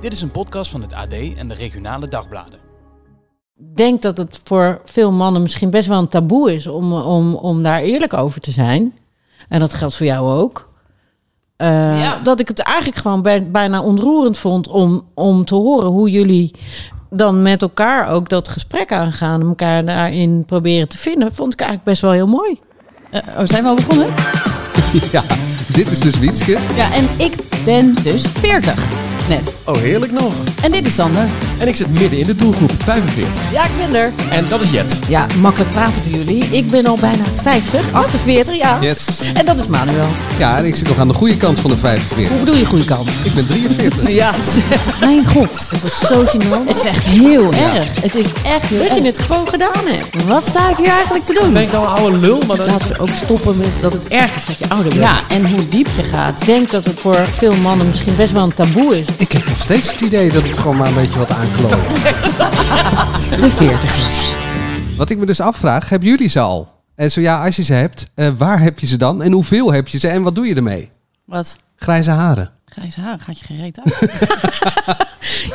Dit is een podcast van het AD en de regionale dagbladen. Ik denk dat het voor veel mannen misschien best wel een taboe is om, om, om daar eerlijk over te zijn. En dat geldt voor jou ook. Uh, ja. Dat ik het eigenlijk gewoon bij, bijna ontroerend vond om, om te horen hoe jullie dan met elkaar ook dat gesprek aangaan. En elkaar daarin proberen te vinden. Vond ik eigenlijk best wel heel mooi. Uh, oh, zijn we al begonnen? ja, dit is dus Wietske. Ja, en ik ben dus 40 net. Oh, heerlijk nog. En dit is Sander. En ik zit midden in de doelgroep, 45. Ja, ik ben er. En dat is Jet. Ja, makkelijk praten voor jullie. Ik ben al bijna 50, 48, ja. Yes. En dat is Manuel. Ja, en ik zit nog aan de goede kant van de 45. Hoe bedoel je goede kant? Ik ben 43. ja. Mijn god. Het was zo gênant. Het is echt heel erg. Het is echt heel Dat je het gewoon gedaan hebt. Wat sta ik hier eigenlijk te doen? Ben ik nou een oude lul? Maar dan... Laten we ook stoppen met dat het erg is dat je ouder bent. Ja, en hoe diep je gaat. Ik denk dat het voor veel mannen misschien best wel een taboe is. Ik heb nog steeds het idee dat ik gewoon maar een beetje wat aankloot. De veertigers. Wat ik me dus afvraag, hebben jullie ze al? En zo ja, als je ze hebt, uh, waar heb je ze dan? En hoeveel heb je ze? En wat doe je ermee? Wat? Grijze haren. Grijze haren, gaat je gereed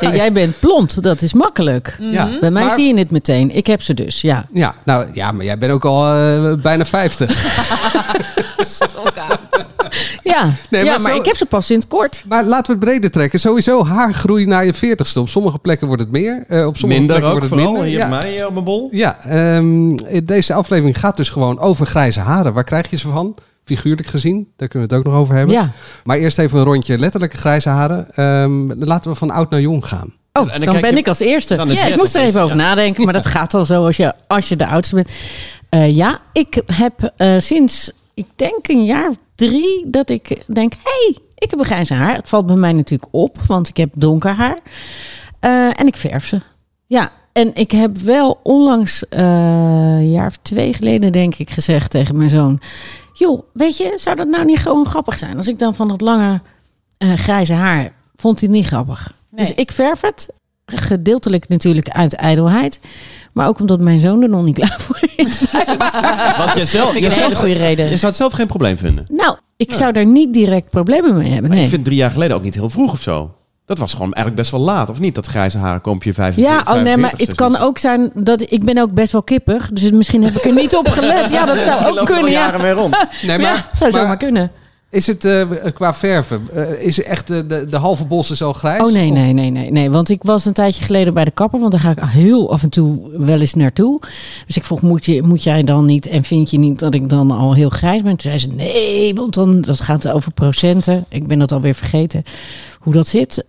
ja, jij bent blond, dat is makkelijk. Ja, Bij mij maar... zie je het meteen. Ik heb ze dus, ja. Ja, nou ja, maar jij bent ook al uh, bijna 50. Stok uit. Ja, nee, ja maar, maar zo... ik heb ze pas in het kort. Maar laten we het breder trekken. Sowieso haargroei naar je 40ste. Op sommige plekken wordt het meer. Uh, op sommige minder plekken ook, wordt het vooral. minder. Hier ja. bij mij op mijn bol. Ja, um, deze aflevering gaat dus gewoon over grijze haren. Waar krijg je ze van? figuurlijk gezien. Daar kunnen we het ook nog over hebben. Ja. Maar eerst even een rondje letterlijke grijze haren. Um, laten we van oud naar jong gaan. Oh, en dan, dan ben je, ik als eerste. Ja, ik moest er even over ja. nadenken, maar dat gaat al zo als je, als je de oudste bent. Uh, ja, ik heb uh, sinds, ik denk een jaar of drie, dat ik denk, hey, ik heb een grijze haar. Het valt bij mij natuurlijk op, want ik heb donker haar. Uh, en ik verf ze. Ja, en ik heb wel onlangs, een jaar of twee geleden denk ik, gezegd tegen mijn zoon joh, weet je, zou dat nou niet gewoon grappig zijn? Als ik dan van dat lange uh, grijze haar, vond hij niet grappig. Nee. Dus ik verf het, gedeeltelijk natuurlijk uit ijdelheid. Maar ook omdat mijn zoon er nog niet klaar voor is. Want je zelf, je, zelf, goede reden. je zou het zelf geen probleem vinden? Nou, ik zou daar niet direct problemen mee hebben. Maar nee. ik vind drie jaar geleden ook niet heel vroeg of zo. Dat was gewoon eigenlijk best wel laat, of niet? Dat grijze haren koompje 45. Ja, oh nee, maar het kan ook zijn dat ik ben ook best wel kippig. Dus misschien heb ik er niet op gelet. Ja, dat zou ook kunnen. Ja. jaren mee rond. Nee, maar, ja, zou maar, zomaar kunnen. Is het uh, qua verven, uh, is echt de, de, de, halve bos is al grijs? Oh nee, nee, nee, nee, nee. Want ik was een tijdje geleden bij de kapper, want daar ga ik heel af en toe wel eens naartoe. Dus ik vroeg, moet, je, moet jij dan niet en vind je niet dat ik dan al heel grijs ben? Toen zei ze, nee, want dan dat gaat over procenten. Ik ben dat alweer vergeten hoe dat zit.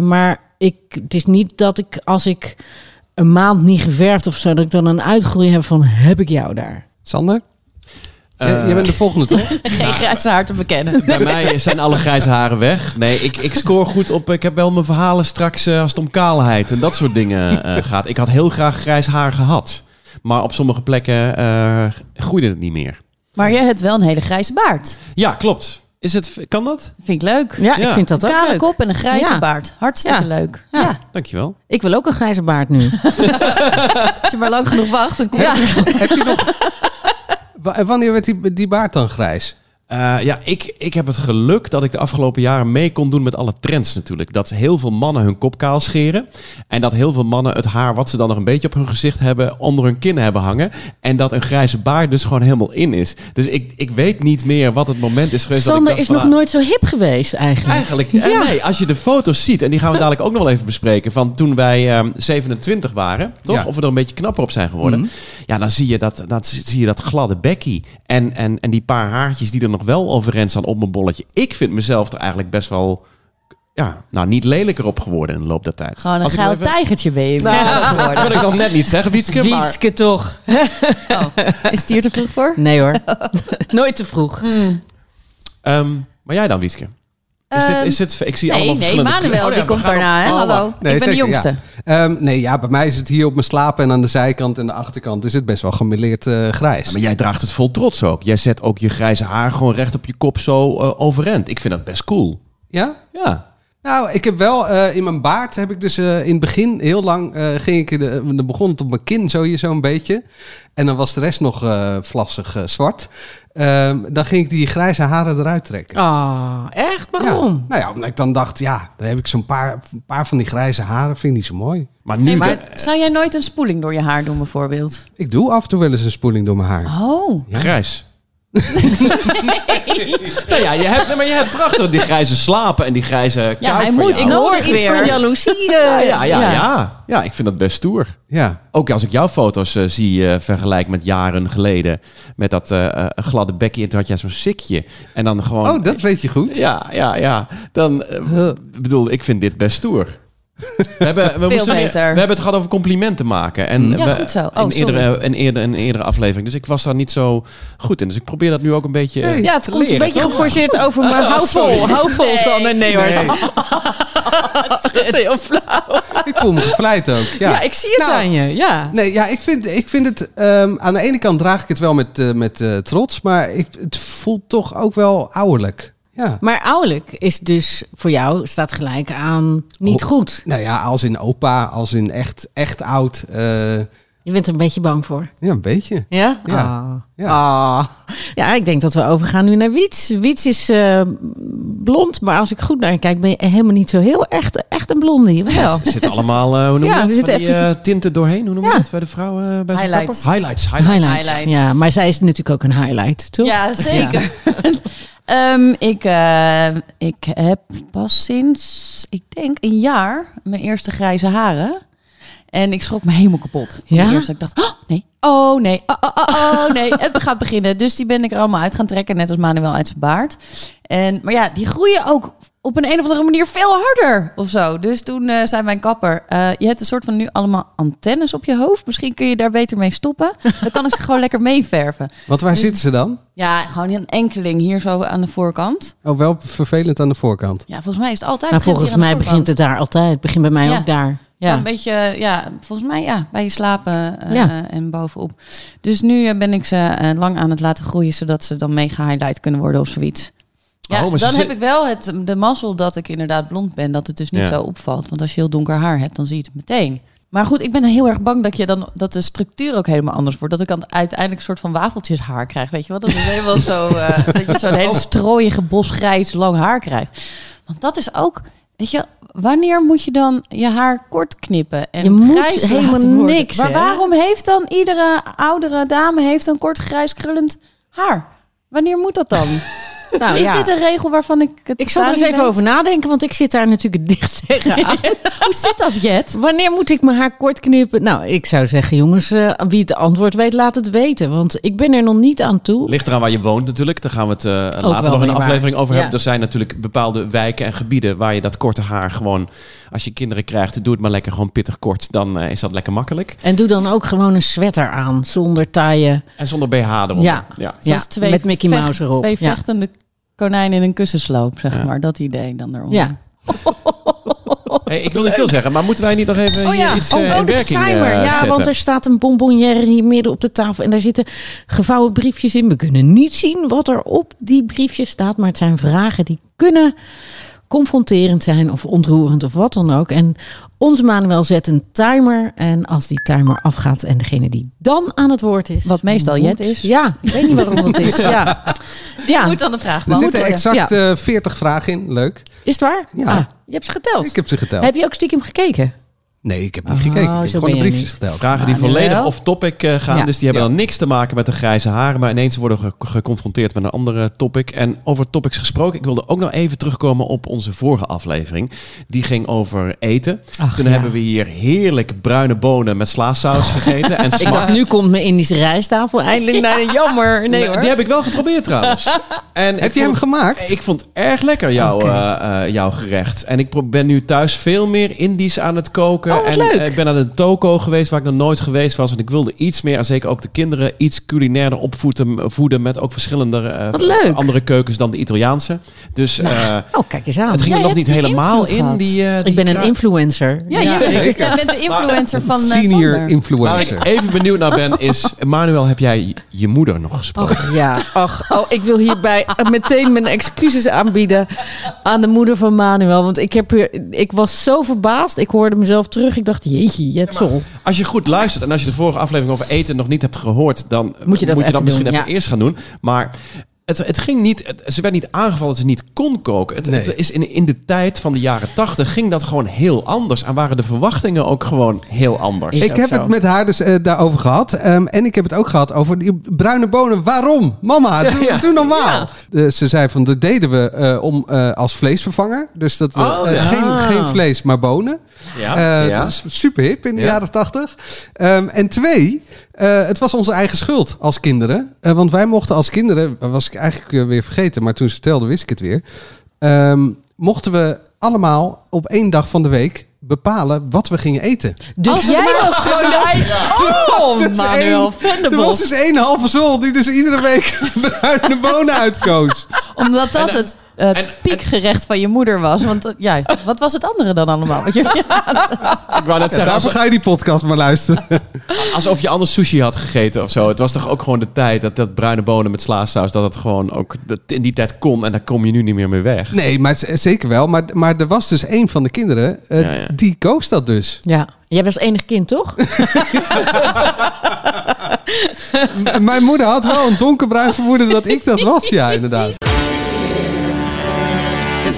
Maar ik, het is niet dat ik als ik een maand niet geverfd of zo, dat ik dan een uitgroei heb van heb ik jou daar. Sander? Uh, jij bent de volgende, toch? Geen grijze haar te bekennen. Bij mij zijn alle grijze haren weg. Nee, ik, ik scoor goed op. Ik heb wel mijn verhalen straks uh, als het om kaalheid en dat soort dingen uh, gaat. Ik had heel graag grijs haar gehad. Maar op sommige plekken groeide het niet meer. Maar jij hebt wel een hele grijze baard. Ja, klopt. Is het, kan dat? Vind ik leuk. Ja, ja. ik vind dat een ook kale leuk. kop en een grijze ja. baard. Hartstikke ja. leuk. Ja. ja. Dankjewel. Ik wil ook een grijze baard nu. Als je maar lang genoeg wacht, dan kom ja. Heb je nog... Wanneer werd die, die baard dan grijs? Uh, ja, ik, ik heb het geluk dat ik de afgelopen jaren mee kon doen met alle trends natuurlijk. Dat heel veel mannen hun kop kaal scheren. En dat heel veel mannen het haar wat ze dan nog een beetje op hun gezicht hebben, onder hun kin hebben hangen. En dat een grijze baard dus gewoon helemaal in is. Dus ik, ik weet niet meer wat het moment is geweest. Sander dat ik is nog van, nooit zo hip geweest eigenlijk. Eigenlijk, ja. nee, als je de foto's ziet, en die gaan we dadelijk ook nog wel even bespreken, van toen wij um, 27 waren, toch? Ja. Of we er een beetje knapper op zijn geworden. Mm -hmm. Ja, dan zie je dat, dat, zie je dat gladde bekkie. En, en, en die paar haartjes die er nog wel overeind staan op mijn bolletje. Ik vind mezelf er eigenlijk best wel ja, nou niet lelijker op geworden in de loop der tijd. Gewoon een Als ik geil even- tijgertje ben je. Nou, dat wil ik dan net niet zeggen, Wietske. maar- Wietske toch? Oh, is het hier te vroeg voor? Nee hoor. Nooit te vroeg. Ehm, maar jij dan, Wietske? Is dit, is dit, ik zie Nee, allemaal nee, verschillende Manuel, die Oh ja, komt daarna, hè? oh, Hallo. Nee, ik ben zeker, de jongste. ja. Ehm, nee, ja, bij mij is het hier op mijn slapen en aan de zijkant en de achterkant is het best wel gemeleerd eh, grijs. Ja, maar jij draagt het vol trots ook. Jij zet ook je grijze haar gewoon recht op je kop zo eh, overeind. Ik vind dat best cool. Ja? Ja. Nou, ik heb wel eh, in mijn baard heb ik dus eh, in het begin heel lang eh, ging ik de, dan begon het op mijn kin zo hier zo'n beetje en dan was de rest nog eh, vlassig zwart. Ehm, dan ging ik die grijze haren eruit trekken. Ah, echt? Ja. Waarom? Nou ja, omdat ik dan dacht, ja, dan heb ik zo'n paar, een paar van die grijze haren, vind ik niet zo mooi. Maar nu... Nee, maar de- zou jij nooit een spoeling door je haar doen bijvoorbeeld? Ik doe af en toe wel eens een spoeling door mijn haar. Oh. Grijs. Nou ja, je hebt, nee, maar je hebt prachtig die grijze slapen en die grijze kuif Ja, hij moet. jou. Ik hoor iets weer. van jaloezie. eh, Ja, ja, ja, ja. Ja, ik vind dat best stoer. Ja. Ook als ik jouw foto's eh, zie eh vergelijk met jaren geleden. Met dat eh, eh, gladde bekje en toen had jij zo'n sikje. En dan gewoon... Oh, dat weet je goed. Ja, ja, ja. Dan, ik bedoel, ik vind dit best stoer. We hebben, we, moesten- beter. we hebben het gehad over complimenten maken. En Ja, we- goed zo. Oh, in, sorry. eerdere, een eerdere aflevering. Dus ik was daar niet zo goed in. Dus ik probeer dat nu ook een beetje Ja, het te komt een beetje geforceerd over, maar hou vol. Hou vol, Sander. Nee hoor. Dat is heel flauw. Ik voel me gevleid ook. Ja, Ja, ik zie het Nou, aan je. Ja. Nee, ja, ik vind, ik vind het... ehm, aan de ene kant draag ik het wel met, eh, met eh, trots, maar ik, het voelt toch ook wel ouderlijk. Ja. Maar ouderlijk is dus voor jou, staat gelijk aan niet goed. Nou ja, als in opa, als in echt, echt oud. eh, Je bent er een beetje bang voor. ja, een beetje. Ja? Ja. Ah. Ja. Ah. ja, ik denk dat we overgaan nu naar Wiets. Wiets is eh, blond, maar als ik goed naar je kijk, ben je helemaal niet zo heel echt, echt een blondie. Wel. Er zitten allemaal, eh, hoe noem je Ja, dat? we zitten die, even- tinten doorheen. Hoe noem je Ja. dat bij de vrouw? eh, bij Highlights. Highlights. Highlights. Highlight. Highlight. Ja, maar zij is natuurlijk ook een highlight, toch? Ja, zeker. Ehm, ik, eh, ik heb pas sinds, ik denk, een jaar mijn eerste grijze haren. En ik schrok me helemaal kapot. Ja? Eerst ik dacht, oh nee, oh nee, oh, oh, oh, oh, nee, het gaat beginnen. Dus die ben ik er allemaal uit gaan trekken, net als Manuel uit zijn baard. En, maar ja, die groeien ook op een, een of andere manier veel harder of zo. Dus toen eh, zei mijn kapper, eh, je hebt een soort van nu allemaal antennes op je hoofd. Misschien kun je daar beter mee stoppen. Dan kan ik ze gewoon lekker meeverven. Want waar zitten ze dan? Ja, gewoon een enkeling hier zo aan de voorkant. Oh, wel vervelend aan de voorkant. Ja, volgens mij is het altijd. Nou, volgens mij begint het daar altijd. Het begint bij mij Ja. ook daar. Ja. Ja. Een beetje, ja, volgens mij ja, bij je slapen eh, Ja. en bovenop. Dus nu ben ik ze lang aan het laten groeien, zodat ze dan mega highlight kunnen worden of zoiets. Ja, Oh, dan heb ik wel het, de mazzel dat ik inderdaad blond ben, dat het dus niet Ja. zo opvalt. Want als je heel donker haar hebt, dan zie je het meteen. Maar goed, ik ben heel erg bang dat, je dan, dat de structuur ook helemaal anders wordt. Dat ik dan uiteindelijk een soort van wafeltjeshaar krijg. Weet je wel? Dat is helemaal zo. eh, dat je zo'n hele strooiige bosgrijs lang haar krijgt. Want dat is ook. Weet je, wanneer moet je dan je haar kort knippen? En Je moet grijs helemaal laten worden? niks, Maar waarom heeft dan iedere oudere dame heeft een kort grijs krullend haar? Wanneer moet dat dan? Nou, is ja. dit een regel waarvan ik het Ik zal er eens even over nadenken, want ik zit daar natuurlijk het dichtst tegenaan. Hoe zit dat, Jet? Wanneer moet ik mijn haar kort knippen? Nou, ik zou zeggen, jongens, eh, wie het antwoord weet, laat het weten. Want ik ben er nog niet aan toe. Ligt eraan waar je woont natuurlijk. Daar gaan we het eh, later nog in een waar. aflevering over Ja. hebben. Er zijn natuurlijk bepaalde wijken en gebieden waar je dat korte haar gewoon... Als je kinderen krijgt, doe het maar lekker gewoon pittig kort. Dan eh, is dat lekker makkelijk. En doe dan ook gewoon een sweater aan, zonder taille. En zonder BH erop. Ja. ja. Met Mickey Mouse erop. Twee Ja. vechtende konijnen in een kussensloop, zeg Ja. maar. Dat idee dan eronder. Ja. Hey, ik wil niet veel zeggen, maar moeten wij niet nog even Oh hier ja, iets oh, eh, oh, in werking timer. eh, ja, zetten? want er staat een bonbonnière hier midden op de tafel. En daar zitten gevouwen briefjes in. We kunnen niet zien wat er op die briefjes staat. Maar het zijn vragen die kunnen confronterend zijn of ontroerend of wat dan ook. En onze Manuel zet een timer. En als die timer afgaat en degene die dan aan het woord is... Wat meestal moet- Jet is. Ja, ik weet niet waarom dat is. Ja, ja. Moet dan de vraag Er zitten exact Ja. eh, 40 vragen in. Leuk. is het waar? Ja. Ah, je hebt ze geteld. Ik heb ze geteld. Heb je ook stiekem gekeken? Nee, ik heb niet Oh, gekeken. Ik heb gewoon de je briefjes geteld. Vragen die volledig off-topic eh, gaan. Ja. Dus die hebben Ja. dan niks te maken met de grijze haren. Maar ineens worden we ge- geconfronteerd met een andere topic. En over topics gesproken. Ik wilde ook nog even terugkomen op onze vorige aflevering. Die ging over eten. Ach, Toen ja. hebben we hier heerlijk bruine bonen met slaasaus gegeten. En Ik dacht, nu komt mijn Indische rijsttafel eindelijk naar een jammer. Nee hoor. Die heb ik wel geprobeerd trouwens. En Heb je hem gemaakt? Ik vond erg lekker, jouw, Oké. eh, eh, jouw gerecht. En ik ben nu thuis veel meer Indisch aan het koken. Oh, wat en leuk. ik ben aan de toko geweest waar ik nog nooit geweest was. Want ik wilde iets meer, en zeker ook de kinderen, iets culinairder opvoeden voeden met ook verschillende eh, andere keukens dan de Italiaanse. Dus eh, Oh, kijk eens aan. het ging Jij er nog niet helemaal in. Die, eh, die ik ben een influencer. Ja, jij bent de influencer van Senior Sander. Waar influencer. ik even benieuwd naar ben is, Manuel, heb jij je moeder nog gesproken? Ach ja, ach, oh, ik wil hierbij meteen mijn excuses aanbieden aan de moeder van Manuel. Want ik, heb hier, ik was zo verbaasd. Ik hoorde mezelf terug. Ik dacht, jeetje, Jetsel. Als je goed luistert en als je de vorige aflevering over eten nog niet hebt gehoord, dan Moet je dat misschien even ja. eerst gaan doen. Maar het, het ging niet, het- ze werd niet aangevallen dat ze niet kon koken. Het, Nee. het is in, in de tijd van de jaren tachtig ging dat gewoon heel anders. En waren de verwachtingen ook gewoon heel anders. Is Ik heb zo. het met haar dus eh, daarover gehad. Ehm, en ik heb het ook gehad over die bruine bonen. Waarom? Mama, doe, Ja. doe normaal. Ze zei van, dat deden we eh, om, eh, als vleesvervanger. Dus dat we Oh, ja. geen, geen vlees, maar bonen. Ja, Eh, ja. Dat is super hip in de Ja. jaren tachtig. Ehm, en twee, eh, het was onze eigen schuld als kinderen. Eh, want wij mochten als kinderen, was ik eigenlijk eh, weer vergeten, maar toen ze vertelde wist ik het weer. Ehm, mochten we allemaal op één dag van de week bepalen wat we gingen eten. Dus jij was gewoon de... Oh, Dus Manuel Er was dus één halve zol die dus iedere week bruine bonen uitkoos. Omdat dat het eh, en- piekgerecht van je moeder was. Want eh, ja, wat was het andere dan allemaal? Wat je, Ik wou net Ja, zeggen, daarvoor ga je die podcast maar luisteren. alsof, je anders sushi had gegeten of zo. Het was toch ook gewoon de tijd dat dat bruine bonen met slaasaus, dat het gewoon ook dat in die tijd kon. En daar kom je nu niet meer mee weg. Nee, maar zeker wel. Maar, maar er was dus één van de kinderen, eh, Ja, ja. die koos dat dus. Ja, jij was enig kind, toch? Mijn moeder had wel een donkerbruin vermoeden dat ik dat was. Ja, inderdaad.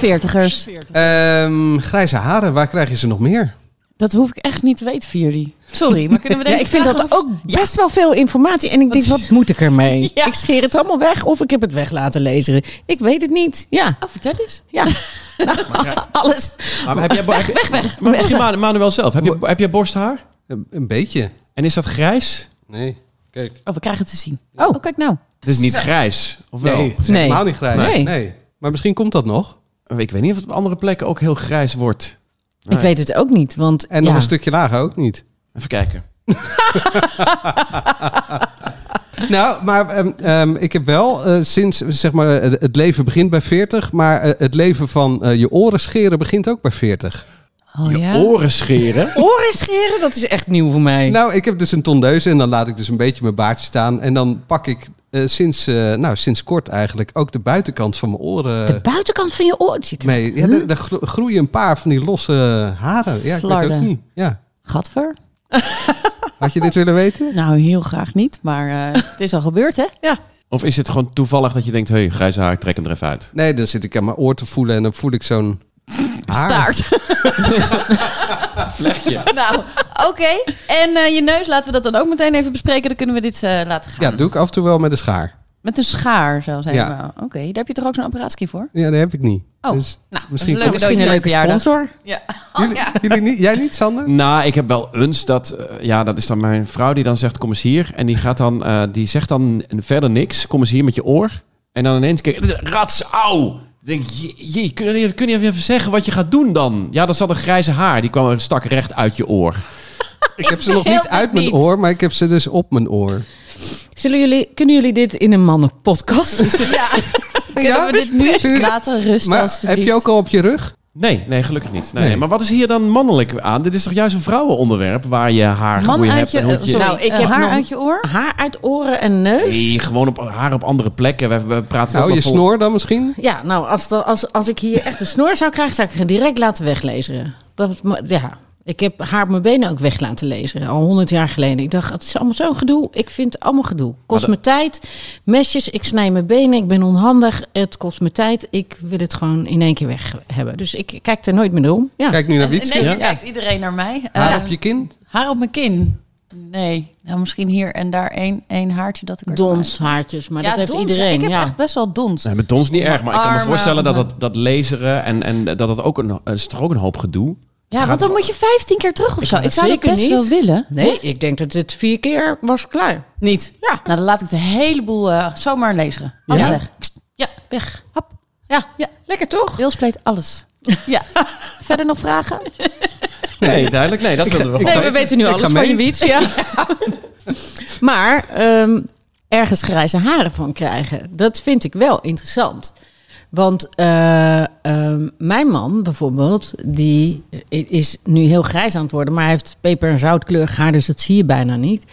Veertigers. Ehm, grijze haren, waar krijg je ze nog meer? Dat hoef ik echt niet te weten voor jullie. Sorry, maar kunnen we deze Ja, ik vind dat ook best wel veel informatie. En ik denk, wat moet ik ermee? Ja. Ik scheer het allemaal weg of ik heb het weg laten lezen. Ik weet het niet. Ja, Oh, vertel eens. ja. Nou, alles. Maar heb jij, weg, weg, weg. Maar misschien Manuel zelf. Heb je, heb jij borsthaar? Een, een beetje. En is dat grijs? Nee. Kijk. Oh, we krijgen het te zien. Oh. Oh, kijk nou. Het is niet grijs, of wel? Nee, het is helemaal niet grijs. Nee. Nee. Maar misschien komt dat nog. Ik weet niet of het op andere plekken ook heel grijs wordt. Ik weet het ook niet, want En ja. nog een stukje lager ook niet. Even kijken. Nou, maar ehm, ehm, ik heb wel eh, sinds, zeg maar, het leven begint bij 40, maar eh, het leven van eh, je oren scheren begint ook bij 40. Oh je ja. oren scheren. Oren scheren, dat is echt nieuw voor mij. Nou, ik heb dus een tondeuze en dan laat ik dus een beetje mijn baardje staan. En dan pak ik eh, sinds, eh, nou, sinds kort eigenlijk ook de buitenkant van mijn oren de buitenkant van je oor ziet er... mee. Ja, gro- groeien een paar van die losse haren. Ja, ik weet het ook Flarden. niet. Ja. Gadver? Had je dit willen weten? Nou, heel graag niet. Maar eh, het is al gebeurd, hè? Ja. Of is het gewoon toevallig dat je denkt, hé, hey, grijze haar, ik trek hem er even uit. Nee, dan zit ik aan mijn oor te voelen en dan voel ik zo'n haar. Staart. Vlechtje. nou, oké. En eh, je neus, laten we dat dan ook meteen even bespreken. Dan kunnen we dit eh, laten gaan. Ja, doe ik af en toe wel met een schaar. Met een schaar, zo zijn Ja. Oké, daar heb je toch ook zo'n apparaatje voor? Ja, dat heb ik niet. Oh, Dus nou, misschien leuk. Misschien een leuke sponsor. Ja. jullie, jullie niet, jij niet, Sander? Nou, ik heb wel eens dat, eh, ja, dat is dan mijn vrouw die dan zegt, kom eens hier. En die gaat dan, eh, die zegt dan verder niks. Kom eens hier met je oor. En dan ineens, kijk, rats, auw. Dan denk je, je, kun, je, kun je even zeggen wat je gaat doen dan? Ja, dat zat een grijze haar. Die kwam er stak recht uit je oor. Ik heb ze nog niet uit mijn niet. oor, maar ik heb ze dus op mijn oor. Zullen jullie, kunnen jullie dit in een mannenpodcast? Ja. Kunnen we dit nu laten rusten, Maar heb je ook al op je rug? Nee, nee, gelukkig niet. Nee, Nee. nee. Maar wat is hier dan mannelijk aan? Dit is toch juist een vrouwenonderwerp waar je haar Man groei uit hebt je, en hoe eh, je... sorry, Nou, ik eh, heb haar uit je oor? Haar uit oren en neus? Nee, gewoon op haar op andere plekken. We, we praten Nou, je vol- snor dan misschien? Ja, nou, als, de- als, als ik hier echt een snor zou krijgen, zou ik het direct laten weglezen. Dat, ja, ik heb haar op mijn benen ook weg laten lezen, al honderd jaar geleden. Ik dacht, het is allemaal zo'n gedoe. Ik vind het allemaal gedoe. Kost me tijd, mesjes, ik snij mijn benen, ik ben onhandig. Het kost me tijd, ik wil het gewoon in één keer weg hebben. Dus ik kijk er nooit meer om. Ja. Kijk nu naar Wietske. Nee, Ja? kijkt iedereen naar mij. Haar Eh, op je kin? haar op mijn kin? Nee. Nou, misschien hier en daar één, één haartje dat ik er Dons, haartjes, maar Ja, dat heeft dons. iedereen. Ik heb ja. echt best wel dons. Nee, met ons niet erg, maar ik kan me voorstellen dat dat, dat laseren en, en dat het ook een, is toch ook een hoop gedoe. Ja, want dan moet je 15 keer terug of zo. Ik zou dat best niet. wel willen. Nee, ik denk dat het vier keer was klaar. Niet? Ja. Nou, dan laat ik de hele boel eh, zomaar lezen. Alles Ja? weg. Ja, Weg. hap. Ja, Ja. lekker toch? Deelspleet, alles. Ja. Verder nog vragen? Nee, duidelijk. Nee, dat wilden we Nee, we weten. weten nu Ik alles van mee. je wiets. Ja. maar ehm, ergens grijze haren van krijgen, dat vind ik wel interessant. Want eh, ehm, mijn man bijvoorbeeld, die is nu heel grijs aan het worden, maar hij heeft peper- en zoutkleurig haar, dus dat zie je bijna niet.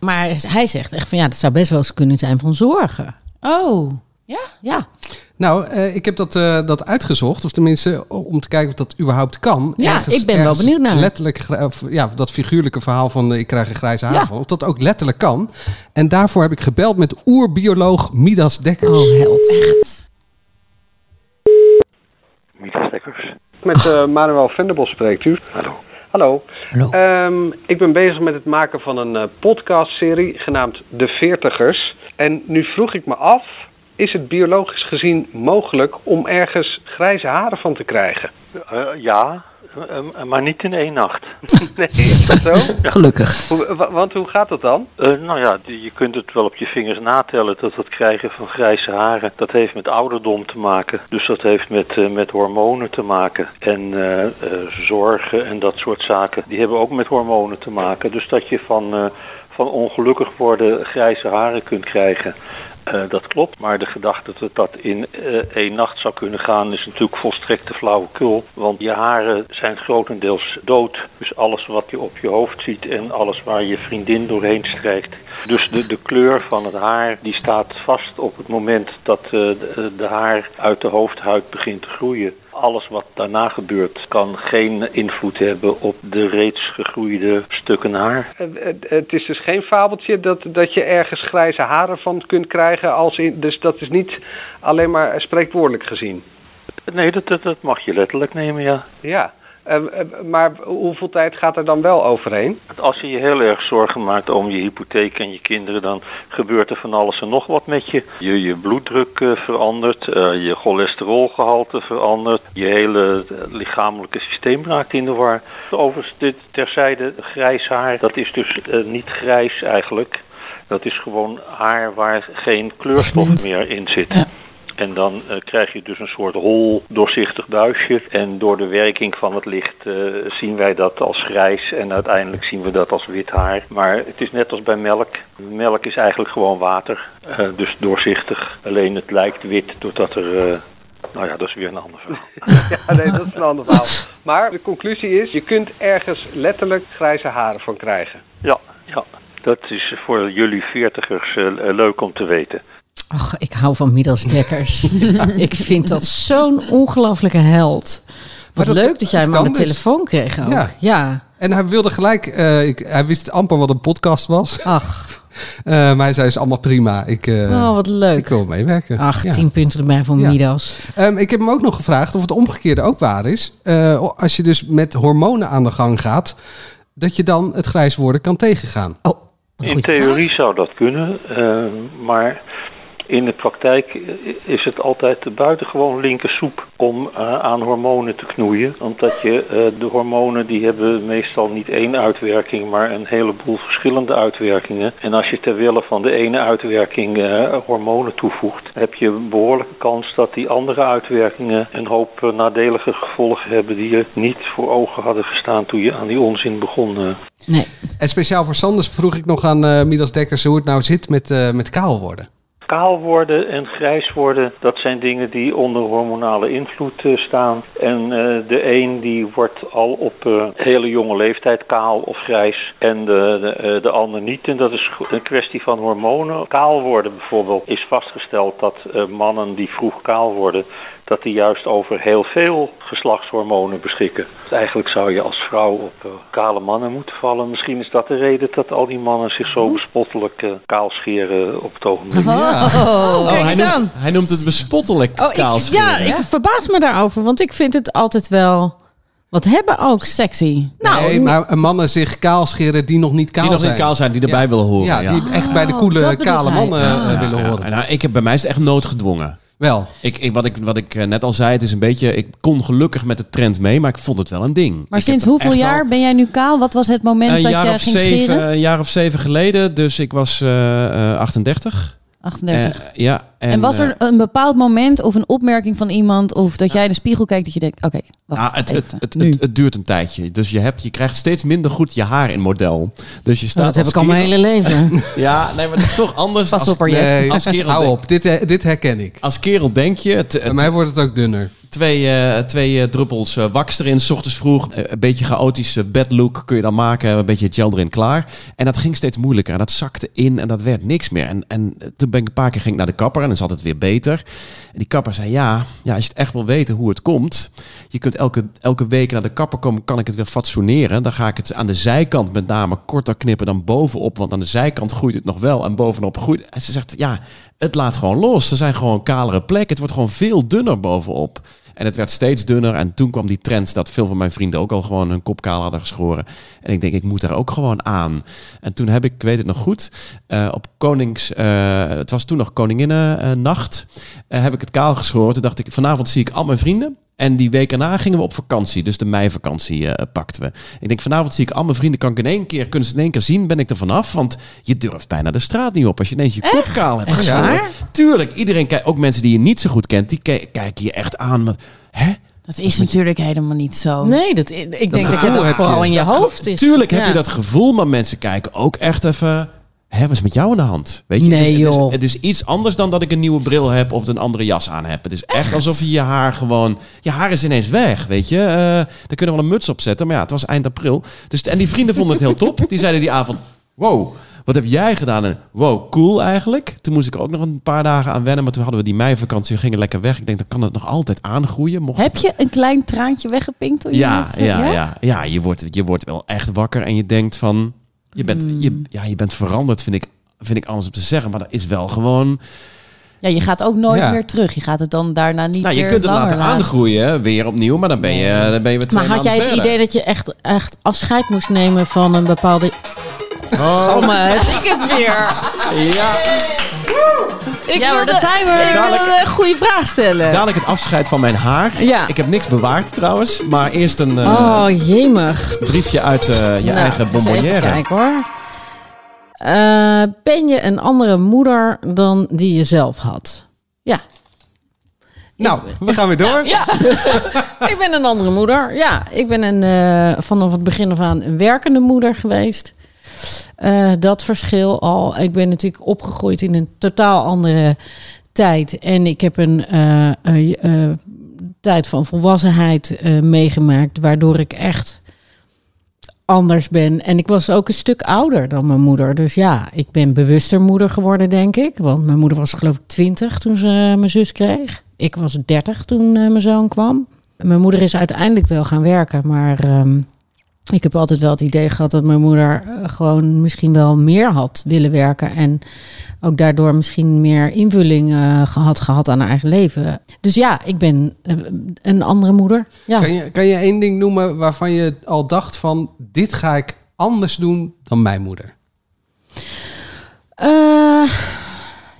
Maar hij zegt echt van ja, dat zou best wel eens kunnen zijn van zorgen. Oh. Ja? Ja. Nou, eh, ik heb dat, eh, dat uitgezocht. Of tenminste, om te kijken of dat überhaupt kan. Ja, ik ben wel benieuwd naar. Letterlijk, of, ja, dat figuurlijke verhaal van ik krijg een grijze haar Ja. van. Of dat ook letterlijk kan. En daarvoor heb ik gebeld met oerbioloog Midas Dekkers. Oh, held. Met eh, Manuel Venderbos spreekt u. Hallo. Hallo. Hallo. Ehm, ik ben bezig met het maken van een eh, podcastserie genaamd De Veertigers. En nu vroeg ik me af, is het biologisch gezien mogelijk om ergens grijze haren van te krijgen? Eh, ja, eh, maar niet in één nacht. nee, is dat zo? Gelukkig. Want hoe gaat dat dan? Eh, nou ja, je kunt het wel op je vingers natellen dat het krijgen van grijze haren, dat heeft met ouderdom te maken. Dus dat heeft met, eh, met hormonen te maken. En eh, eh, zorgen en dat soort zaken, die hebben ook met hormonen te maken. Dus dat je van, eh, van ongelukkig worden grijze haren kunt krijgen. Eh, dat klopt, maar de gedachte dat dat in eh, één nacht zou kunnen gaan is natuurlijk volstrekte flauwekul. Want je haren zijn grotendeels dood. Dus alles wat je op je hoofd ziet en alles waar je vriendin doorheen strijkt. Dus de, de kleur van het haar die staat vast op het moment dat eh, de, de haar uit de hoofdhuid begint te groeien. Alles wat daarna gebeurt kan geen invloed hebben op de reeds gegroeide stukken haar. Het is dus geen fabeltje dat, dat je ergens grijze haren van kunt krijgen. Als in, dus dat is niet alleen maar spreekwoordelijk gezien. Nee, dat, dat, dat mag je letterlijk nemen, ja. Ja, maar hoeveel tijd gaat er dan wel overheen? Als je je heel erg zorgen maakt om je hypotheek en je kinderen, dan gebeurt er van alles en nog wat met je. Je, je bloeddruk eh, verandert, eh, je cholesterolgehalte verandert, je hele eh, lichamelijke systeem raakt in de war. Overigens, dit terzijde, grijs haar, dat is dus niet grijs eigenlijk. Dat is gewoon haar waar geen kleurstof meer in zit. En dan eh, krijg je dus een soort hol, doorzichtig buisje. En door de werking van het licht eh, zien wij dat als grijs en uiteindelijk zien we dat als wit haar. Maar het is net als bij melk. Melk is eigenlijk gewoon water, eh, dus doorzichtig. Alleen het lijkt wit doordat er... nou ja, dat is weer een ander verhaal. Ja, nee, dat is een ander verhaal. Maar de conclusie is, je kunt ergens letterlijk grijze haren van krijgen. Ja, ja. Dat is voor jullie veertigers leuk om te weten. Ach, ik hou van Midas Dekkers. Ik vind dat zo'n ongelofelijke held. Wat dat- leuk dat jij hem aan de dus. telefoon kreeg ook. Ja. Ja. En hij wilde gelijk, eh, ik, hij wist amper wat een podcast was. Ach, Eh, maar hij zei, is allemaal prima. Ik, eh, oh, wat ik leuk. wil meewerken. Ach, Ja. tien punten erbij van Ja. Midas. Ehm, ik heb hem ook nog gevraagd of het omgekeerde ook waar is. Eh, als je dus met hormonen aan de gang gaat, dat je dan het grijs worden kan tegengaan. Oh, In theorie zou dat kunnen, eh, maar in de praktijk is het altijd buitengewoon linker soep om eh, aan hormonen te knoeien. Omdat je eh, de hormonen die hebben meestal niet één uitwerking, maar een heleboel verschillende uitwerkingen. En als je ter wille van de ene uitwerking eh, hormonen toevoegt, heb je een behoorlijke kans dat die andere uitwerkingen een hoop nadelige gevolgen hebben die je niet voor ogen hadden gestaan toen je aan die onzin begon. Nee. En speciaal voor Sanders vroeg ik nog aan eh Midas Dekkers hoe het nou zit met, eh, met kaal worden. Kaal worden en grijs worden, dat zijn dingen die onder hormonale invloed eh, staan. En eh, de een die wordt al op eh, hele jonge leeftijd kaal of grijs en de, de, eh, de ander niet. En dat is een kwestie van hormonen. Kaal worden bijvoorbeeld is vastgesteld dat eh, mannen die vroeg kaal worden, dat die juist over heel veel geslachtshormonen beschikken. Dus eigenlijk zou je als vrouw op kale mannen moeten vallen. Misschien is dat de reden dat al die mannen zich zo bespottelijk eh, kaal scheren op het ogenblik. Oh, kijk hij, eens noemt, aan. hij noemt het bespottelijk Oh, ik, kaalscheren. ja, ik verbaas me daarover, want ik vind het altijd wel wat hebben ook. Sexy. Nou, nee, maar mannen zich kaal scheren die nog niet kaal die nog zijn. niet kaal zijn, die erbij Ja. willen horen. Ja, Ja, die echt bij de Oh, coole bedoelt kale mannen eh, Ah. willen Ja, horen. nou, ik heb, bij mij is het echt noodgedwongen. Wel. Ik, ik, wat, ik, wat ik eh, net al zei, het is een beetje... Ik kon gelukkig met de trend mee, maar ik vond het wel een ding. Maar Ik sinds hoeveel jaar ben jij nu kaal? Wat was het moment Een dat je ging zeven, scheren? een jaar of zeven geleden, dus ik was eh, eh, 38. 38. Eh, ja, en, en, was eh, er een bepaald moment of een opmerking van iemand... of dat jij in de spiegel kijkt dat je denkt... oké, wacht Nou, het, het, even, het, het, het duurt een tijdje. Dus je, hebt, je krijgt steeds minder goed je haar in model. Dus je staat dat heb ik al mijn hele leven. Ja, nee, maar dat is toch anders. Pas als, op, Arjet. Nee, Als kerel hou op. Dit, eh, dit herken ik. Als kerel denk je... Het, Bij mij wordt het ook dunner. Twee, eh, twee druppels uh, wax erin, s ochtends vroeg. een beetje chaotische bedlook kun je dan maken. Een beetje gel erin, klaar. En dat ging steeds moeilijker. En dat zakte in en dat werd niks meer. En, en toen ben ik een paar keer ging naar de kapper en dan zat het weer beter. En die kapper zei, ja, ja, als je het echt wil weten hoe het komt... je kunt elke, elke week naar de kapper komen, kan ik het weer fatsoeneren. Dan ga ik het aan de zijkant met name korter knippen dan bovenop. Want aan de zijkant groeit het nog wel en bovenop groeit... En ze zegt, ja, het laat gewoon los. Er zijn gewoon kalere plekken. Het wordt gewoon veel dunner bovenop. En het werd steeds dunner. En toen kwam die trend dat veel van mijn vrienden ook al gewoon hun kop kaal hadden geschoren. En ik denk, ik moet daar ook gewoon aan. En toen heb ik, weet het nog goed, uh, op Konings... Uh, het was toen nog Koninginnennacht. Uh, heb ik het kaal geschoren. Toen dacht ik, vanavond zie ik al mijn vrienden. En die week erna gingen we op vakantie. Dus de meivakantie uh, pakten we. Ik denk, vanavond zie ik al mijn vrienden. Kan ik in één keer, kunnen ze in één keer zien? Ben ik er vanaf? Want je durft bijna de straat niet op. Als je ineens je kop kaal hebt geschoren. Tuurlijk, iedereen kijkt. Ook mensen die je niet zo goed kent. Die kijken je echt aan. Maar, hè? Dat is natuurlijk helemaal niet zo. Nee, dat, ik denk dat, je dat vooral in je hoofd is. Tuurlijk heb je dat gevoel, maar mensen kijken ook echt even... Hé, wat is met jou aan de hand? Weet je, nee, het, is, joh. Het, is, het, is, iets anders dan dat ik een nieuwe bril heb of een andere jas aan heb. Het is echt, alsof je je haar gewoon... Je haar is ineens weg, weet je. Uh, daar kunnen we wel een muts op zetten. Maar ja, het was eind april. Dus, en die vrienden vonden het heel top. Die zeiden die avond... Wow, wat heb jij gedaan? En wow, cool eigenlijk. Toen moest ik ook nog een paar dagen aan wennen. Maar toen hadden we die meivakantie. We gingen lekker weg. Ik denk, dan kan het nog altijd aangroeien. Mocht heb je een klein traantje weggepinkt? Je ja, ja, ja, ja, ja. Je wordt, je wordt wel echt wakker. En je denkt van... Je bent, je, ja, je bent veranderd, vind ik vind ik anders om te zeggen. Maar dat is wel gewoon... Ja, je gaat ook nooit ja. meer terug. Je gaat het dan daarna niet nou, je kunt het laten aangroeien, weer opnieuw. Maar dan ben je, dan ben je met Maar had jij het verder. idee dat je echt, echt afscheid moest nemen van een bepaalde... Oh, Samme, heb ik het weer. Ja. Ik Ja, wilde, de timer. Ik wilde een goede vraag stellen. Dadelijk het afscheid van mijn haar. Ja. Ik heb niks bewaard trouwens. Maar eerst een uh, Oh, jemig. briefje uit uh, je Nou, eigen bonbonnière. kijken hoor. Eh, ben je een andere moeder dan die je zelf had? Ja. Nou, we gaan weer door. Ja, ik ben een andere moeder. Ja, ik ben een, eh, vanaf het begin af aan een werkende moeder geweest. Eh, dat verschil al. Ik ben natuurlijk opgegroeid in een totaal andere tijd. En ik heb een eh, eh, tijd van volwassenheid meegemaakt, waardoor ik echt anders ben. En ik was ook een stuk ouder dan mijn moeder. Dus ja, ik ben bewuster moeder geworden, denk ik. Want mijn moeder was geloof ik 20 toen ze mijn zus kreeg. Ik was 30 toen mijn zoon kwam. Mijn moeder is uiteindelijk wel gaan werken, maar ehm, ik heb altijd wel het idee gehad dat mijn moeder eh, gewoon misschien wel meer had willen werken. En ook daardoor misschien meer invulling eh, gehad, gehad aan haar eigen leven. Dus ja, ik ben eh, een andere moeder. Ja. Kan je, kan je één ding noemen waarvan je al dacht van... dit ga ik anders doen dan mijn moeder?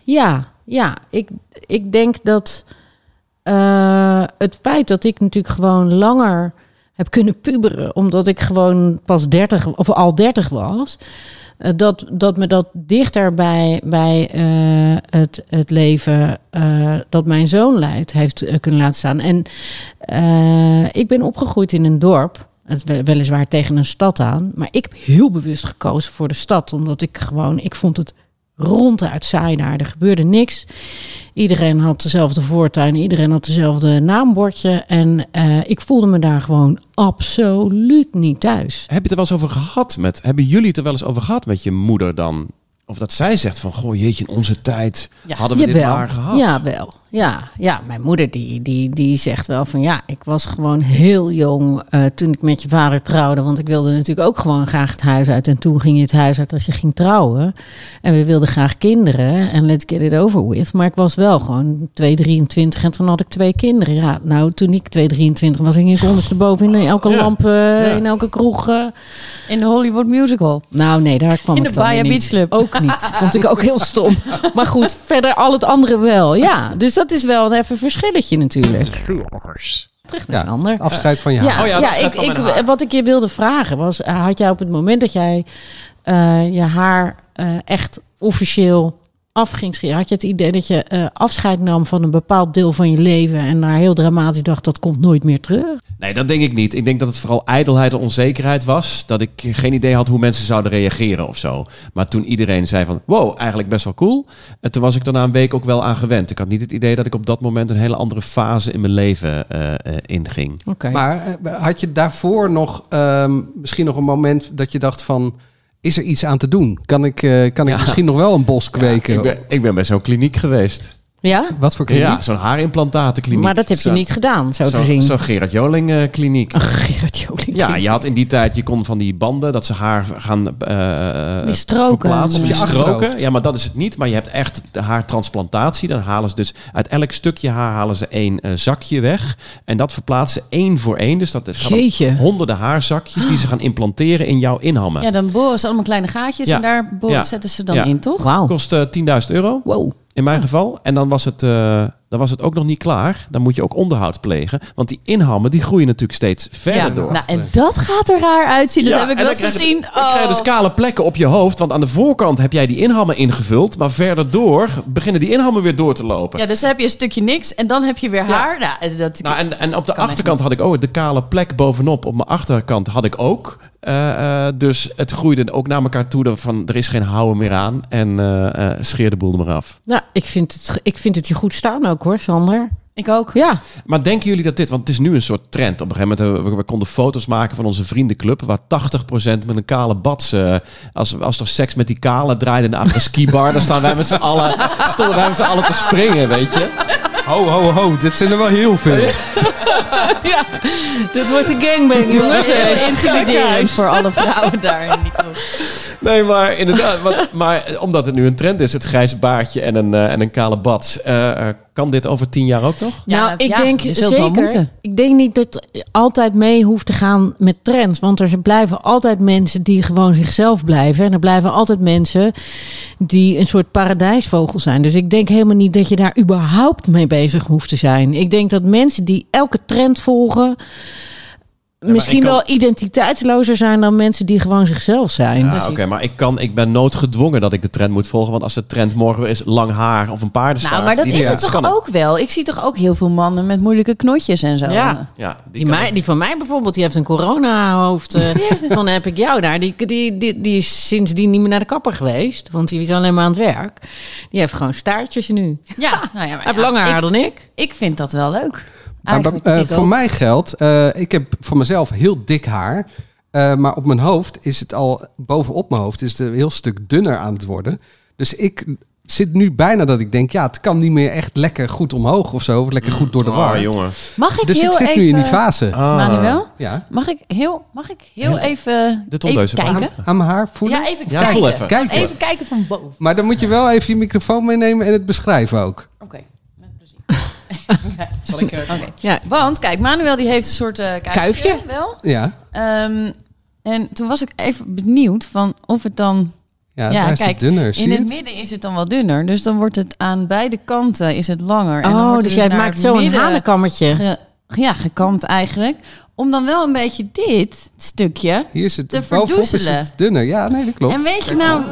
Ja, ja. Ik, ik denk dat het feit dat ik natuurlijk gewoon langer heb kunnen puberen, omdat ik gewoon pas 30 of al 30 was, eh, dat, dat me dat dichter bij, bij eh, het, het leven eh, dat mijn zoon leidt heeft kunnen laten staan. En ik ben opgegroeid in een dorp. Het wel- weliswaar tegen een stad aan. Maar ik heb heel bewust gekozen voor de stad. Omdat ik gewoon, ik vond het ronduit saai daar. Er gebeurde niks. Iedereen had dezelfde voortuin. Iedereen had dezelfde naambordje. En eh, ik voelde me daar gewoon absoluut niet thuis. Heb je het er wel eens over gehad met... Hebben jullie het er wel eens over gehad met je moeder dan? Of dat zij zegt van... Goh, jeetje, in onze tijd hadden we dit maar gehad. Ja, wel. Ja, ja, mijn moeder die, die, die zegt wel van ja, ik was gewoon heel jong eh, toen ik met je vader trouwde. Want ik wilde natuurlijk ook gewoon graag het huis uit. En toen ging je het huis uit als je ging trouwen. En we wilden graag kinderen. En let's get it over with. Maar ik was wel gewoon 2,23 en toen had ik twee kinderen. Ja, nou, toen ik 2,23 was, ging ik ondersteboven in elke Ja. lamp, eh, in elke kroeg. eh. In de Hollywood Musical. Nou nee, daar kwam In ik de weer Beach. Club. Ook niet. Vond ik ook heel stom. Maar goed, verder al het andere wel. Ja, dus dat is wel even een verschilletje natuurlijk. Terug naar Ja, een ander. afscheid van je Ja, haar. Oh ja, ja, ik, ik, haar. wat ik je wilde vragen was: eh, had jij op het moment dat jij eh, je haar eh, echt officieel af ging? Had je het idee dat je eh, afscheid nam van een bepaald deel van je leven en daar heel dramatisch dacht dat komt nooit meer terug? Nee, dat denk ik niet. Ik denk dat het vooral ijdelheid en onzekerheid was. Dat ik geen idee had hoe mensen zouden reageren of zo. Maar toen iedereen zei van, wow, eigenlijk best wel cool. En toen was ik er na een week ook wel aan gewend. Ik had niet het idee dat ik op dat moment een hele andere fase in mijn leven uh, uh, inging. Oké. Maar had je daarvoor nog um, misschien nog een moment dat je dacht van... Is er iets aan te doen? Kan ik, kan ik ja. misschien nog wel een bos kweken? Ja, ik, ben, ik ben bij zo'n kliniek geweest. Ja? Wat voor kliniek? Ja, zo'n haarimplantatenkliniek. Maar dat heb je zo, niet gedaan, zo, zo te zien. Zo'n Gerard Joling uh, kliniek. Oh, Gerard Joling Ja, je had in die tijd, je kon van die banden, dat ze haar gaan uh, die stroken. verplaatsen. Die stroken. Ja, maar dat is het niet. Maar je hebt echt de haartransplantatie. Dan halen ze dus uit elk stukje haar halen ze één uh, zakje weg. En dat verplaatsen één voor één. Dus dat gaat honderden haarzakjes die ze gaan implanteren in jouw inhammen. Ja, dan boren ze allemaal kleine gaatjes Ja. en daar boren, Ja. zetten ze dan Ja. in, toch? Wauw. Kost eh, 10.000 euro. Wow. In mijn geval. En dan was, het, eh, dan was het ook nog niet klaar. Dan moet je ook onderhoud plegen. Want die inhammen die groeien natuurlijk steeds verder Ja, door. nou, en dat gaat er raar uitzien. Dat Ja, heb ik wel dan gezien. Dan krijg je dus kale plekken op je hoofd. Want aan de voorkant heb jij die inhammen ingevuld. Maar verder door beginnen die inhammen weer door te lopen. Ja, dus dan heb je een stukje niks en dan heb je weer haar. Nou, en dat, Nou, en, en op de Kan achterkant had ik ook de kale plek bovenop. Op mijn achterkant had ik ook. Eh, eh, dus het groeide ook naar elkaar toe. Van, er is geen houden meer aan. En eh, eh, scheer de boel er maar af. Nou, ik vind, het, ik vind het je goed staan ook hoor, Sander. ik ook. Ja. Maar denken jullie dat dit, want het is nu een soort trend. Op een gegeven moment, eh, we, we konden foto's maken van onze vriendenclub, waar 80% met een kale bats, eh, als, als er seks met die kale draaide in de skibar, dan staan wij met z'n allen, stonden wij met z'n allen te springen, weet je. Ho, ho, ho. Dit zijn er wel heel veel. ja. Dit wordt een gangbang, jongens. Heel intimiderend voor alle vrouwen daar in die club. Nee, maar inderdaad, want, maar eh, omdat het nu een trend is, het grijze baardje en een, eh, en een kale bats, eh, eh, kan dit over tien jaar ook nog? Ja, nou, dat- ik ja, denk zeker. Ik denk niet dat het altijd mee hoeft te gaan met trends. Want er blijven altijd mensen die gewoon zichzelf blijven. En er blijven altijd mensen die een soort paradijsvogel zijn. Dus ik denk helemaal niet dat je daar überhaupt mee bezig hoeft te zijn. Ik denk dat mensen die elke trend volgen. Misschien kan- wel identiteitslozer zijn dan mensen die gewoon zichzelf zijn. Ja, oké, maar ik, kan, ik ben noodgedwongen dat ik de trend moet volgen. Want als de trend morgen weer is lang haar of een paardenstaart. Nou, maar dat is het toch ook wel? Ik zie toch ook heel veel mannen met moeilijke knotjes en zo. Ja. Ja, die, mij, die van mij bijvoorbeeld, die heeft een corona-hoofd. eh, van heb ik jou daar. Die, die, die, die is sindsdien niet meer naar de kapper geweest. Want die is alleen maar aan het werk. Die heeft gewoon staartjes nu. Ja, nou ja, maar Hij heeft ja, langer haar ik, dan ik. ik vind dat wel leuk. Maar Eigenlijk, eh, voor ook. mij geldt, eh, ik heb voor mezelf heel dik haar. eh, maar op mijn hoofd is het al, bovenop mijn hoofd is het een heel stuk dunner aan het worden. Dus ik zit nu bijna dat ik denk, ja, het kan niet meer echt lekker goed omhoog of zo. Of lekker goed door de war. Oh, jongen. Mag ik dus heel ik zit even... nu in die fase. Manuel, Ja. mag ik heel, mag ik heel even, De even kijken? Aan mijn haar voelen. Ja, even Ja, kijken. voel even. Kijken. Even kijken van boven. Maar dan moet je wel even je microfoon meenemen en het beschrijven ook. Oké. Zal ik... eh. Ja. Want kijk, Manuel die heeft een soort eh kuifje. Kuifje? Wel. Ja, Ehm, en toen was ik even benieuwd van of het dan... ja, Ja, daar is kijk, het dunner. Zie in het het? midden is het dan wel dunner. Dus dan wordt het aan beide kanten is het langer. En dan Oh, wordt dus jij maakt het zo een midden hanenkammertje. ge- ja, gekamd eigenlijk. Om dan wel een beetje dit stukje... Hier is het te bovenop is verdoezelen. het dunner. Ja, nee, dat klopt. En weet je nou,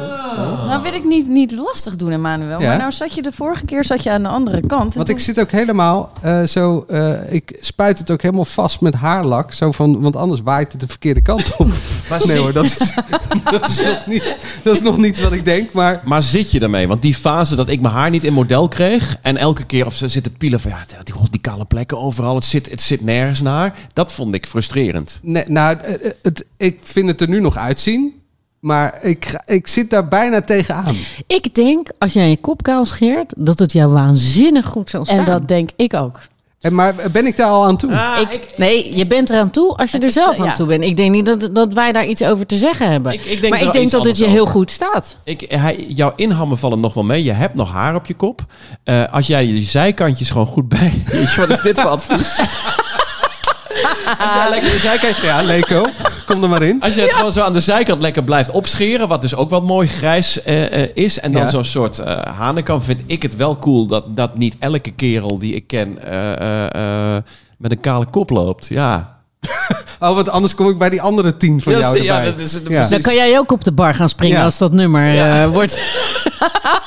nou wil ik niet, niet lastig doen, Emmanuel. Ja. Maar nou zat je de vorige keer zat je aan de andere kant. Want toen- ik zit ook helemaal eh, zo. eh, ik spuit het ook helemaal vast met haarlak. Zo van, want anders waait het de verkeerde kant op. Maar nee hoor, dat is, dat, is nog niet, dat is nog niet wat ik denk. Maar Maar zit je ermee? Want die fase dat ik mijn haar niet in model kreeg... en elke keer of ze zitten pielen van... ja, die, die kale plekken overal, het zit, het zit nergens naar... dat vond ik frustrerend. nee, nou, eh, het, ik vind het er nu nog uitzien. Maar ik, ik zit daar bijna tegenaan. Ik denk, als jij je kop kaal scheert, dat het jou waanzinnig goed zal staan. en dat denk ik ook. En, maar ben ik daar al aan toe? ik, nee, je bent eraan toe als je er zelf eh, aan ja. toe bent. Ik denk niet dat, dat wij daar iets over te zeggen hebben. Ik- ik denk maar ik denk dat het je heel goed staat. Ik, hij, jouw inhammen vallen nog wel mee. Je hebt nog haar op je kop. Eh, als jij die zijkantjes gewoon goed bij... Jeetje, wat is dit voor advies? als jij lekker de zijkant... Ja, Leko, kom er maar in. Als je het gewoon zo aan de zijkant lekker blijft opscheren, wat dus ook wat mooi grijs eh, eh, is, en dan Ja. zo'n soort eh hanenkam, vind ik het wel cool dat, dat niet elke kerel die ik ken eh, eh, eh, met een kale kop loopt. Ja, Oh, want anders kom ik bij die andere tien van Ja, jou ja, erbij. dat is het Ja. precies. Dan kan jij ook op de bar gaan springen Ja. als dat nummer Ja. eh, wordt.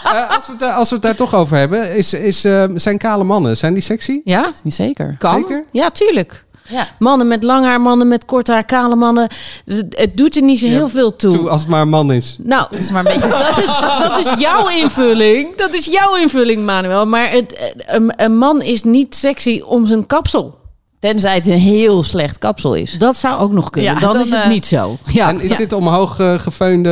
Eh, als, we het, daar- als we het daar toch over hebben, is, is, eh, zijn kale mannen, zijn die sexy? Ja, Niet zeker. kan. Zeker? Ja, tuurlijk. Ja. Mannen met lang haar, mannen met kort haar, kale mannen. Het, het doet er niet zo Ja, heel veel toe. Toe, als het maar een man is. Nou, is maar een beetje... dat is, dat is jouw invulling. Dat is jouw invulling, Manuel. Maar het, een, een man is niet sexy om zijn kapsel. Tenzij het een heel slecht kapsel is. Dat zou ook nog kunnen. Ja, dan, dan, is het eh, niet zo. Ja. en is Ja. dit omhoog eh, gefeunde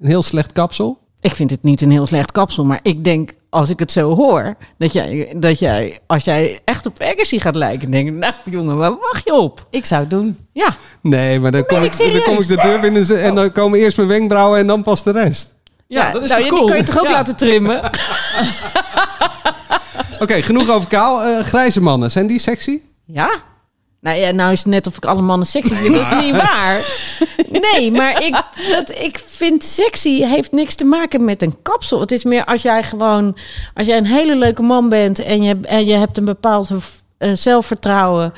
een heel slecht kapsel? Ik vind het niet een heel slecht kapsel. Maar ik denk, als ik het zo hoor... dat jij, dat jij als jij echt op Agassi gaat lijken... denk ik, nou jongen, waar wacht je op? Ik zou het doen. Ja, Nee, maar dan kom, ik dan kom ik de deur binnen en dan komen eerst mijn wenkbrauwen en dan pas de rest. Ja, dat is nou, toch cool? Die kan je toch ook Ja. laten trimmen? Oké, genoeg over kaal. Eh, grijze mannen, zijn die sexy? Ja. Nou ja, nou is het net of ik alle mannen sexy vind. Dat is niet waar. Nee, maar ik, dat, ik vind sexy heeft niks te maken met een kapsel. Het is meer als jij gewoon... Als jij een hele leuke man bent en je, en je hebt een bepaald eh, zelfvertrouwen...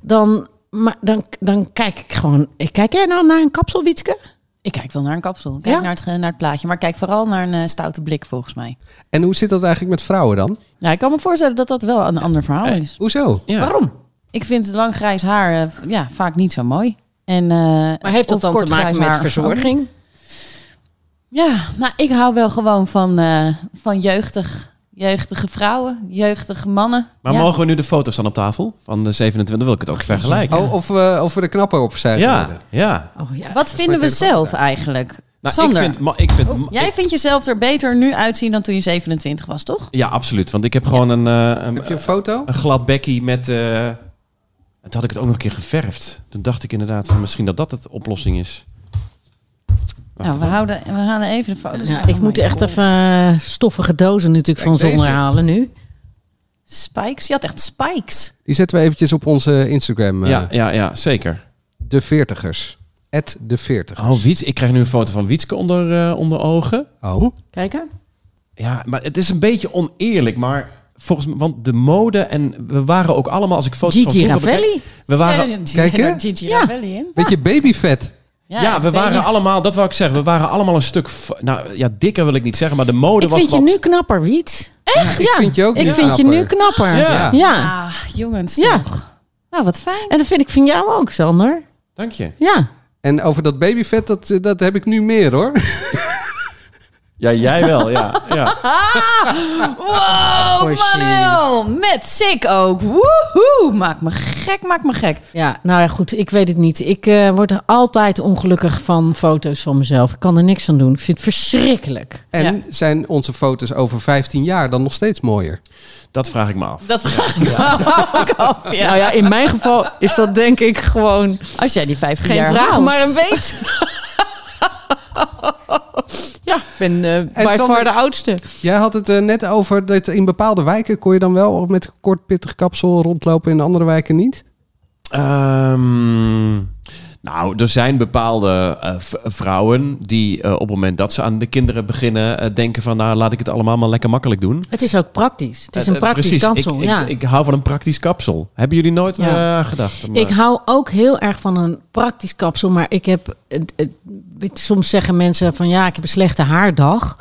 Dan, maar dan, dan kijk ik gewoon... Kijk jij nou naar een kapsel, Wietske? Ik kijk wel naar een kapsel. Ik Kijk Ja? naar, het, naar het plaatje. Maar kijk vooral naar een eh, stoute blik, volgens mij. En hoe zit dat eigenlijk met vrouwen dan? Ja, ik kan me voorstellen dat dat wel een ander verhaal is. Hoezo? Ja. Waarom? Ik vind lang grijs haar eh, ja, vaak niet zo mooi. En, eh, Maar heeft dat dan te maken met verzorging? Ja, nou, ik hou wel gewoon van, eh, van jeugdig, jeugdige vrouwen, jeugdige mannen. Maar ja. mogen we nu de foto's dan op tafel van de 27? Dan wil ik het ook vergelijken. Oh, of, we of we de knappen op zijn ja, ja. Oh, ja. Wat vinden we zelf eigenlijk? Nou, Sander, ik vind, ma- ik vind jij vindt jezelf er beter nu uitzien dan toen je 27 was, toch? Ja, absoluut. Want ik heb gewoon een, eh, een, Heb je een foto? een glad bekkie met... eh toen had ik het ook nog een keer geverfd. Toen dacht ik inderdaad van misschien dat dat het oplossing is. Nou, we, houden, we halen even de foto's. Ja, Oh ik moet echt God. even eh, stoffige dozen natuurlijk van Kijk, zonder deze. halen nu. Spikes? Je had echt spikes. Die zetten we eventjes op onze Instagram. eh, ja, ja, ja, zeker. De veertigers. At de veertigers. Oh, Wiets, ik krijg nu een foto van Wietske onder, eh, onder ogen. Oh. Kijken. Ja, maar het is een beetje oneerlijk, maar volgens mij, want de mode en we waren ook allemaal, als ik foto's van Gigi bekijk- Ravelli. we waren, Ja, Kijk, hè? daar Gigi Ja. Ravelli in. Beetje babyvet. ja, we waren je- allemaal, dat wou ik zeggen, we waren allemaal een stuk, nou ja, dikker wil ik niet zeggen, maar de mode Ik was vind je nu knapper, Wiet. Echt? ik vind je ook Ik nu vind je knapper. nu knapper. Ja. Ja. Ah, jongens, Ja. toch. Nou, wat fijn. En dat vind ik van jou ook, Sander. Dank je. Ja. En over dat babyvet, dat, eh, dat heb ik nu meer hoor. Ja, jij wel, ja. ja. Wow, Manuel! Met sick ook. Woehoe! Maak me gek, maak me gek. Ja, nou ja, goed. Ik weet het niet. Ik eh, word er altijd ongelukkig van foto's van mezelf. Ik kan er niks aan doen. Ik vind het verschrikkelijk. En Ja. zijn onze foto's over 15 jaar dan nog steeds mooier? Dat vraag ik me af. Dat vraag ik me ook af, ja. Nou ja, in mijn geval is dat denk ik gewoon Als jij die 15 geen jaar vraag, maar een weet. ja, ik ben eh by Sander- far de oudste. Jij had het eh, net over dat in bepaalde wijken kon je dan wel met een kort pittig kapsel rondlopen, in andere wijken niet. Ehm, nou, er zijn bepaalde eh, vrouwen die eh, op het moment dat ze aan de kinderen beginnen eh, denken van nou laat ik het allemaal maar lekker makkelijk doen. Het is ook praktisch. Het is een praktisch precies. kapsel. Ik, ja. ik, ik hou van een praktisch kapsel. Hebben jullie nooit Ja. gedacht? Ik hou ook heel erg van een praktisch kapsel, maar ik heb soms zeggen mensen van ja, ik heb een slechte haardag.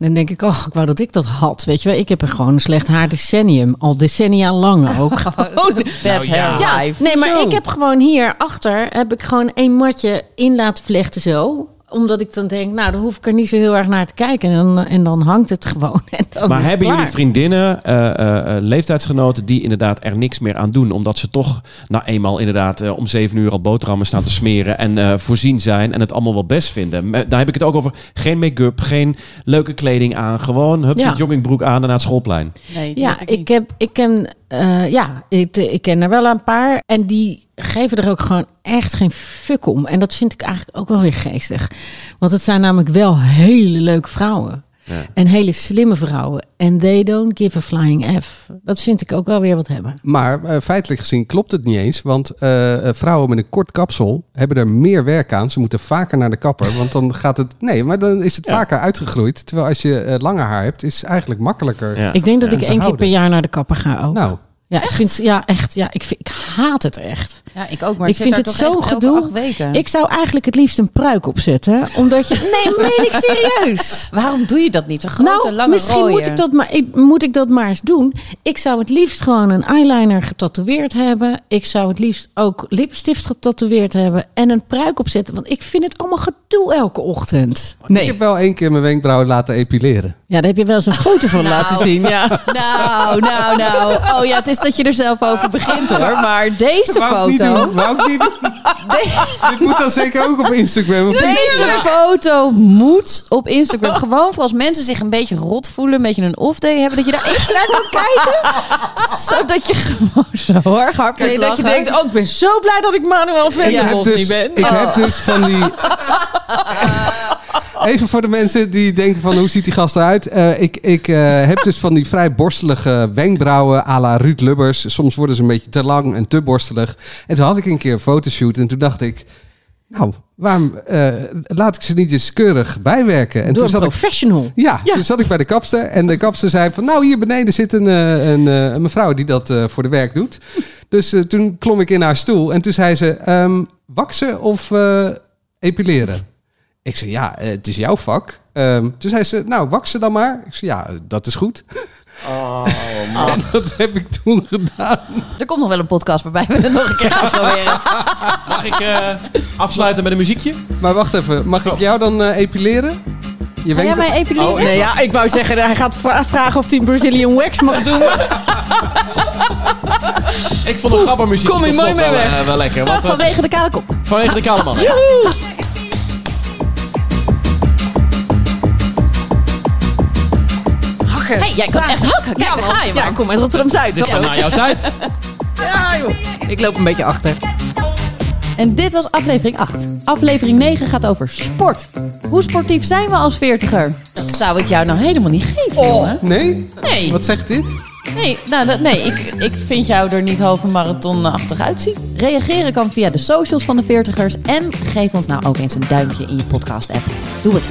Dan denk ik, oh, ik wou dat ik dat had. Weet je wel, ik heb er gewoon een slecht haar decennium, al decennia lang ook. Gewoon. Nou, ja. Ja, nee, maar Zo. ik heb gewoon hier achter heb ik gewoon een matje in laten vlechten zo omdat ik dan denk, nou, dan hoef ik er niet zo heel erg naar te kijken. En dan, en dan hangt het gewoon. En dan Maar hebben klaar. jullie vriendinnen, eh, eh, eh, leeftijdsgenoten, die inderdaad er niks meer aan doen? Omdat ze toch nou eenmaal inderdaad om zeven uur al boterhammen staan te smeren en eh, voorzien zijn en het allemaal wel best vinden. Daar heb ik het ook over. Geen make-up, geen leuke kleding aan. Gewoon hup, Ja. die joggingbroek aan en naar het schoolplein. Nee, Ja, ik heb, ik ken, eh, ja, ik, ik ken er wel een paar. En die geven er ook gewoon echt geen fuck om. En dat vind ik eigenlijk ook wel weer geestig. Want het zijn namelijk wel hele leuke vrouwen. Ja. En hele slimme vrouwen. En they don't give a flying F. Dat vind ik ook wel weer wat hebben. Maar eh, feitelijk gezien klopt het niet eens. Want eh, eh, vrouwen met een kort kapsel hebben er meer werk aan. Ze moeten vaker naar de kapper. Want dan gaat het. Nee, maar dan is het Ja. vaker uitgegroeid. Terwijl als je eh, langer haar hebt, is het eigenlijk makkelijker. Ja. Ik denk dat Ja. ik één keer per jaar naar de kapper ga ook. Nou, ja, ik vind, ja, echt. Ja, ik, vind, ik haat het echt. Ja, ik ook. Maar Ik vind het zo gedoe. Weken. Ik zou eigenlijk het liefst een pruik opzetten. Omdat je... Nee, meen ik serieus. Waarom doe je dat niet? Een grote, nou, lange misschien rooier. moet ik, dat maar, ik, moet ik dat maar eens doen. Ik zou het liefst gewoon een eyeliner getatoeëerd hebben. Ik zou het liefst ook lipstift getatoeëerd hebben. En een pruik opzetten. Want ik vind het allemaal gedoe elke ochtend. Ik Nee. heb wel één keer mijn wenkbrauwen laten epileren. Ja, daar heb je wel eens een foto van Nou. laten zien. Ja. Nou, nou, nou. Oh ja, het is dat je er zelf over begint hoor. Maar deze ik foto... Wou ik niet doen. Dit moet dan zeker ook op Instagram. Of? Deze foto moet op Instagram. Gewoon voor als mensen zich een beetje rot voelen, een beetje een off-day hebben, dat je daar even naar kan kijken. Zodat je gewoon zo erg hard Nee, dat je denkt, oh, ik ben zo blij dat ik Manuel Venderbos dus, niet ben. ik heb dus van die... Even voor de mensen die denken van hoe ziet die gast eruit. Eh, ik ik eh, heb dus van die vrij borstelige wenkbrauwen à la Ruud Lubbers. Soms worden ze een beetje te lang en te borstelig. En toen had ik een keer een fotoshoot en toen dacht ik... Nou, waarom eh, laat ik ze niet eens keurig bijwerken? En Door toen zat ik professional. ja, toen zat ik bij de kapster en de kapster zei van... nou, hier beneden zit een, een, een mevrouw die dat voor de werk doet. Dus toen klom ik in haar stoel en toen zei ze... ehm waksen of epileren? Ik zei, ja, eh, het is jouw vak. Ehm, toen zei ze, nou, waksen dan maar. Ik zei, ja, dat is goed. Oh, En dat heb ik toen gedaan. Er komt nog wel een podcast waarbij we het nog een keer gaan proberen. Mag ik eh, afsluiten met een muziekje? Maar wacht even, mag ik jou dan eh, epileren? Je Ga jij mij epileren? Nee, ja, ik wou zeggen, hij gaat vra- vragen of hij een Brazilian wax mag doen. Ik vond een grappig muziekje kom je tot mooi slot mee wel, weg. eh, wel lekker. Want, eh, Vanwege de kale kop. vanwege de kale man. Hakken. Hey, jij kan echt hakken. Kijk, Ja, daar man. ga je, Ja, man. ik kom uit Rotterdam-Zuid. Dus van na jouw tijd. ja, joh. Ik loop een beetje achter. En dit was aflevering 8. Aflevering 9 gaat over sport. Hoe sportief zijn we als veertiger? Dat zou ik jou nou helemaal niet geven, jongen. Nee? Nee, Wat zegt dit? nee, nou, dat- nee ik, ik vind jou er niet halve marathonachtig uitzien. Reageren kan via de socials van de veertigers. En geef ons nou ook eens een duimpje in je podcast-app. Doe het.